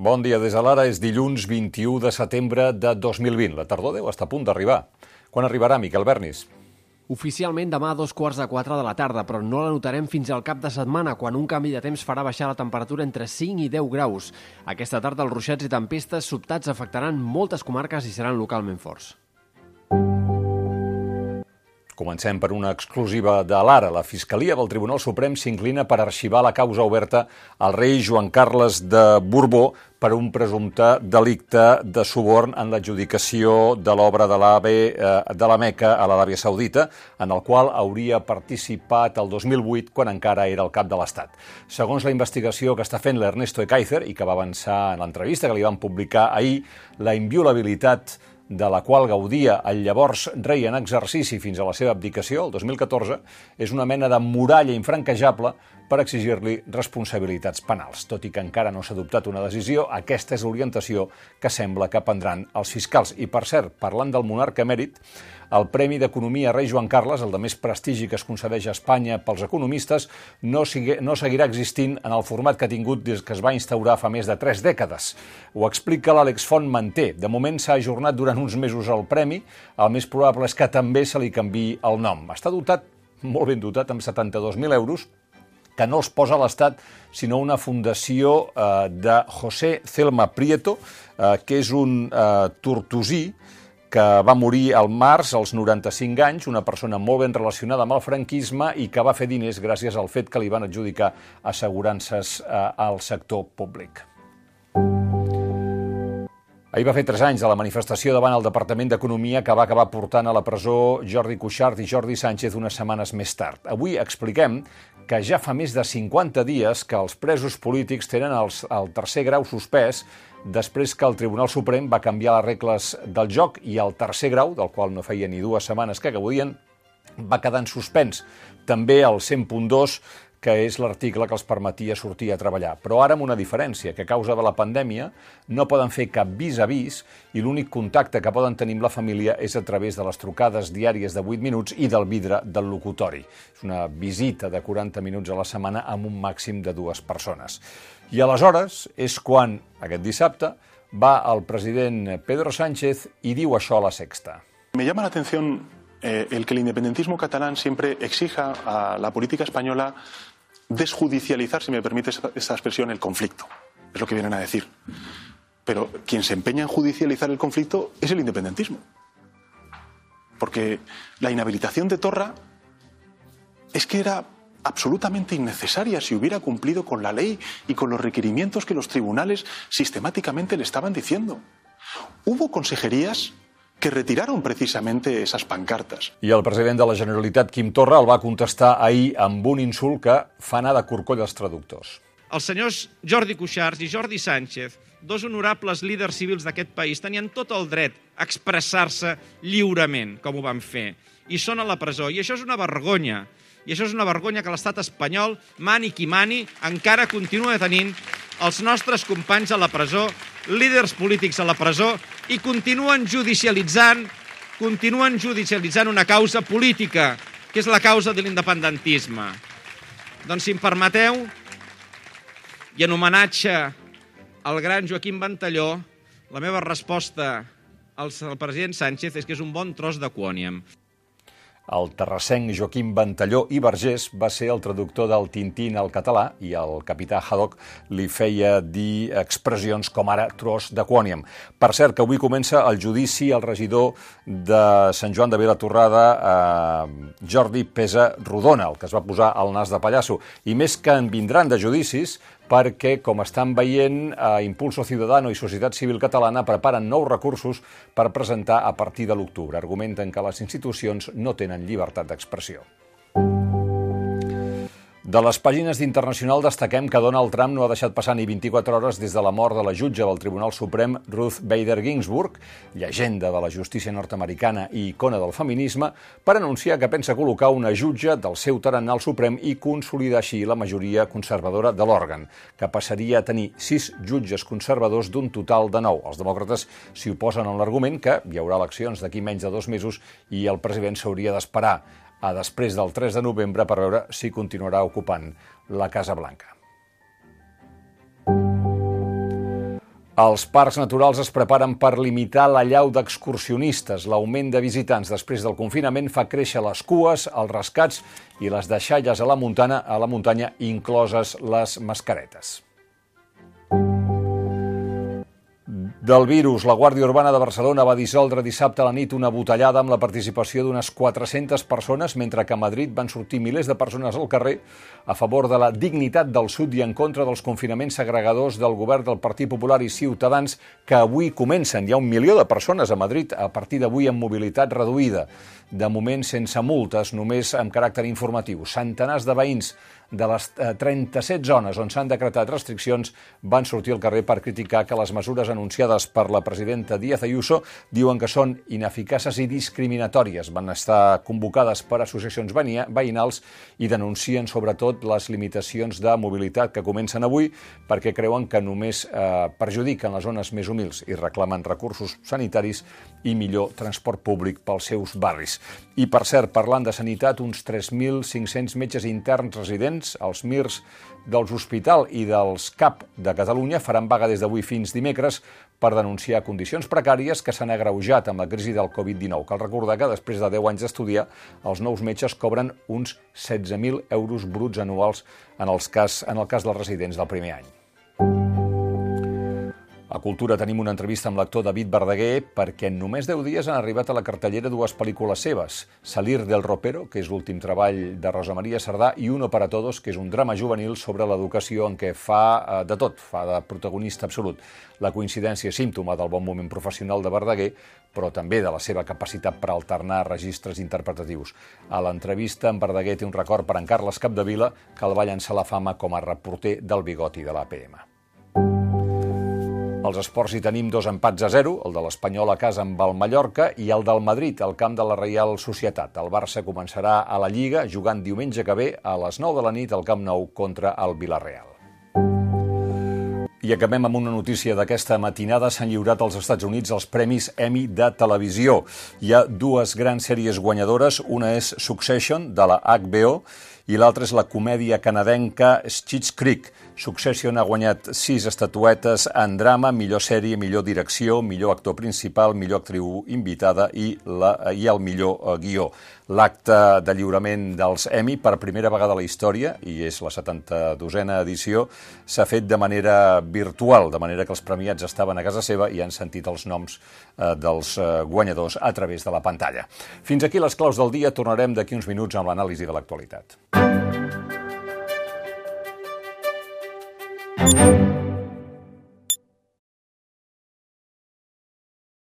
Bon dia des de l'ara. És dilluns 21 de setembre de 2020. La tardor deu estar a punt d'arribar. Quan arribarà, Miquel Bernis? Oficialment demà a dos quarts de quatre de la tarda, però no la notarem fins al cap de setmana, quan un canvi de temps farà baixar la temperatura entre 5 i 10 graus. Aquesta tarda els ruixats i tempestes sobtats afectaran moltes comarques i seran localment forts. Comencem per una exclusiva de l'Ara. La Fiscalia del Tribunal Suprem s'inclina per arxivar la causa oberta al rei Joan Carles de Borbó per un presumpte delicte de suborn en l'adjudicació de l'obra de l'AVE eh, de la Meca a l'Aràbia Saudita, en el qual hauria participat el 2008 quan encara era el cap de l'Estat. Segons la investigació que està fent l'Ernesto Ekaizer i que va avançar en l'entrevista que li van publicar ahir, la inviolabilitat de la qual gaudia el llavors rei en exercici fins a la seva abdicació, el 2014, és una mena de muralla infranquejable per exigir-li responsabilitats penals. Tot i que encara no s'ha adoptat una decisió, aquesta és l'orientació que sembla que prendran els fiscals. I, per cert, parlant del monarca emèrit, el Premi d'Economia Rei Joan Carles, el de més prestigi que es concedeix a Espanya pels economistes, no, sigue, no seguirà existint en el format que ha tingut des que es va instaurar fa més de tres dècades. Ho explica l'Àlex Font Manté. De moment s'ha ajornat durant uns mesos el premi. El més probable és que també se li canvi el nom. Està dotat, molt ben dotat, amb 72.000 euros, que no els posa l'Estat, sinó una fundació eh, de José Celma Prieto, eh, que és un eh, tortosí que va morir al març als 95 anys, una persona molt ben relacionada amb el franquisme i que va fer diners gràcies al fet que li van adjudicar assegurances eh, al sector públic. Ahir va fer tres anys de la manifestació davant el Departament d'Economia que va acabar portant a la presó Jordi Cuixart i Jordi Sánchez unes setmanes més tard. Avui expliquem que ja fa més de 50 dies que els presos polítics tenen els, el tercer grau suspès després que el Tribunal Suprem va canviar les regles del joc i el tercer grau, del qual no feia ni dues setmanes que gaudien, va quedar en suspens. També el 100.2 que és l'article que els permetia sortir a treballar. Però ara amb una diferència, que a causa de la pandèmia no poden fer cap vis a vis i l'únic contacte que poden tenir amb la família és a través de les trucades diàries de 8 minuts i del vidre del locutori. És una visita de 40 minuts a la setmana amb un màxim de dues persones. I aleshores és quan, aquest dissabte, va el president Pedro Sánchez i diu això a la Sexta. Me llama la atención eh, el que el independentismo catalán siempre exija a la política española desjudicializar, si me permite esa expresión, el conflicto. Es lo que vienen a decir. Pero quien se empeña en judicializar el conflicto es el independentismo. Porque la inhabilitación de Torra es que era absolutamente innecesaria si hubiera cumplido con la ley y con los requerimientos que los tribunales sistemáticamente le estaban diciendo. Hubo consejerías que retiraron precisamente esas pancartes. I el president de la Generalitat, Quim Torra, el va contestar ahir amb un insult que fa anar de corcoll als traductors. Els senyors Jordi Cuixart i Jordi Sánchez, dos honorables líders civils d'aquest país, tenien tot el dret a expressar-se lliurement, com ho van fer, i són a la presó. I això és una vergonya. I això és una vergonya que l'estat espanyol, mani qui mani, encara continua tenint els nostres companys a la presó, líders polítics a la presó, i continuen judicialitzant, continuen judicialitzant una causa política, que és la causa de l'independentisme. Doncs, si em permeteu, i en homenatge al gran Joaquim Ventalló, la meva resposta al president Sánchez és que és un bon tros de quòniam. El terrassenc Joaquim Ventalló i Vergés va ser el traductor del Tintín al català i el capità Haddock li feia dir expressions com ara tros de quòniam. Per cert, que avui comença el judici al regidor de Sant Joan de Vilatorrada, eh, Jordi Pesa Rodona, el que es va posar al nas de pallasso. I més que en vindran de judicis, perquè, com estan veient, eh, Impulso Ciudadano i Societat Civil Catalana preparen nous recursos per presentar a partir de l'octubre. Argumenten que les institucions no tenen llibertat d'expressió. De les pàgines d'Internacional destaquem que Donald Trump no ha deixat passar ni 24 hores des de la mort de la jutge del Tribunal Suprem Ruth Bader Ginsburg, llegenda de la justícia nord-americana i icona del feminisme, per anunciar que pensa col·locar una jutge del seu tarannà al Suprem i consolidar així la majoria conservadora de l'òrgan, que passaria a tenir sis jutges conservadors d'un total de nou. Els demòcrates s'hi oposen en l'argument que hi haurà eleccions d'aquí menys de dos mesos i el president s'hauria d'esperar a després del 3 de novembre per veure si continuarà ocupant la Casa Blanca. Els parcs naturals es preparen per limitar la llau d'excursionistes. L'augment de visitants després del confinament fa créixer les cues, els rescats i les deixalles a la muntanya, a la muntanya incloses les mascaretes. Del virus, la Guàrdia Urbana de Barcelona va dissoldre dissabte a la nit una botellada amb la participació d'unes 400 persones, mentre que a Madrid van sortir milers de persones al carrer a favor de la dignitat del sud i en contra dels confinaments segregadors del govern del Partit Popular i Ciutadans que avui comencen. Hi ha un milió de persones a Madrid a partir d'avui amb mobilitat reduïda. De moment sense multes, només amb caràcter informatiu. Centenars de veïns de les 37 eh, zones on s'han decretat restriccions van sortir al carrer per criticar que les mesures anunciades per la presidenta Díaz Ayuso diuen que són ineficaces i discriminatòries. Van estar convocades per associacions veïnals i denuncien sobretot les limitacions de mobilitat que comencen avui perquè creuen que només eh, perjudiquen les zones més humils i reclamen recursos sanitaris i millor transport públic pels seus barris. I, per cert, parlant de sanitat, uns 3.500 metges interns residents, els MIRS dels Hospital i dels CAP de Catalunya, faran vaga des d'avui fins dimecres per denunciar condicions precàries que s'han agreujat amb la crisi del Covid-19. Cal recordar que després de 10 anys d'estudiar, els nous metges cobren uns 16.000 euros bruts anuals en, els cas, en el cas dels residents del primer any. A Cultura tenim una entrevista amb l'actor David Verdaguer perquè en només 10 dies han arribat a la cartellera dues pel·lícules seves, Salir del ropero, que és l'últim treball de Rosa Maria Sardà, i Uno para todos, que és un drama juvenil sobre l'educació en què fa eh, de tot, fa de protagonista absolut. La coincidència és símptoma del bon moment professional de Verdaguer, però també de la seva capacitat per alternar registres interpretatius. A l'entrevista, en Verdaguer té un record per en Carles Capdevila, que el va llançar la fama com a reporter del bigoti de l'APM. Els esports hi tenim dos empats a zero, el de l'Espanyol a casa amb el Mallorca i el del Madrid al camp de la Reial Societat. El Barça començarà a la Lliga jugant diumenge que ve a les 9 de la nit al Camp Nou contra el Villarreal. I acabem amb una notícia d'aquesta matinada. S'han lliurat als Estats Units els Premis Emmy de televisió. Hi ha dues grans sèries guanyadores. Una és Succession, de la HBO, i l'altra és la comèdia canadenca Schitt's Creek. Succession ha guanyat sis estatuetes en drama, millor sèrie, millor direcció, millor actor principal, millor actriu invitada i, la, i el millor uh, guió. L'acte de lliurament dels Emmy, per primera vegada a la història, i és la 72a edició, s'ha fet de manera virtual, de manera que els premiats estaven a casa seva i han sentit els noms uh, dels uh, guanyadors a través de la pantalla. Fins aquí les claus del dia. Tornarem d'aquí uns minuts amb l'anàlisi de l'actualitat.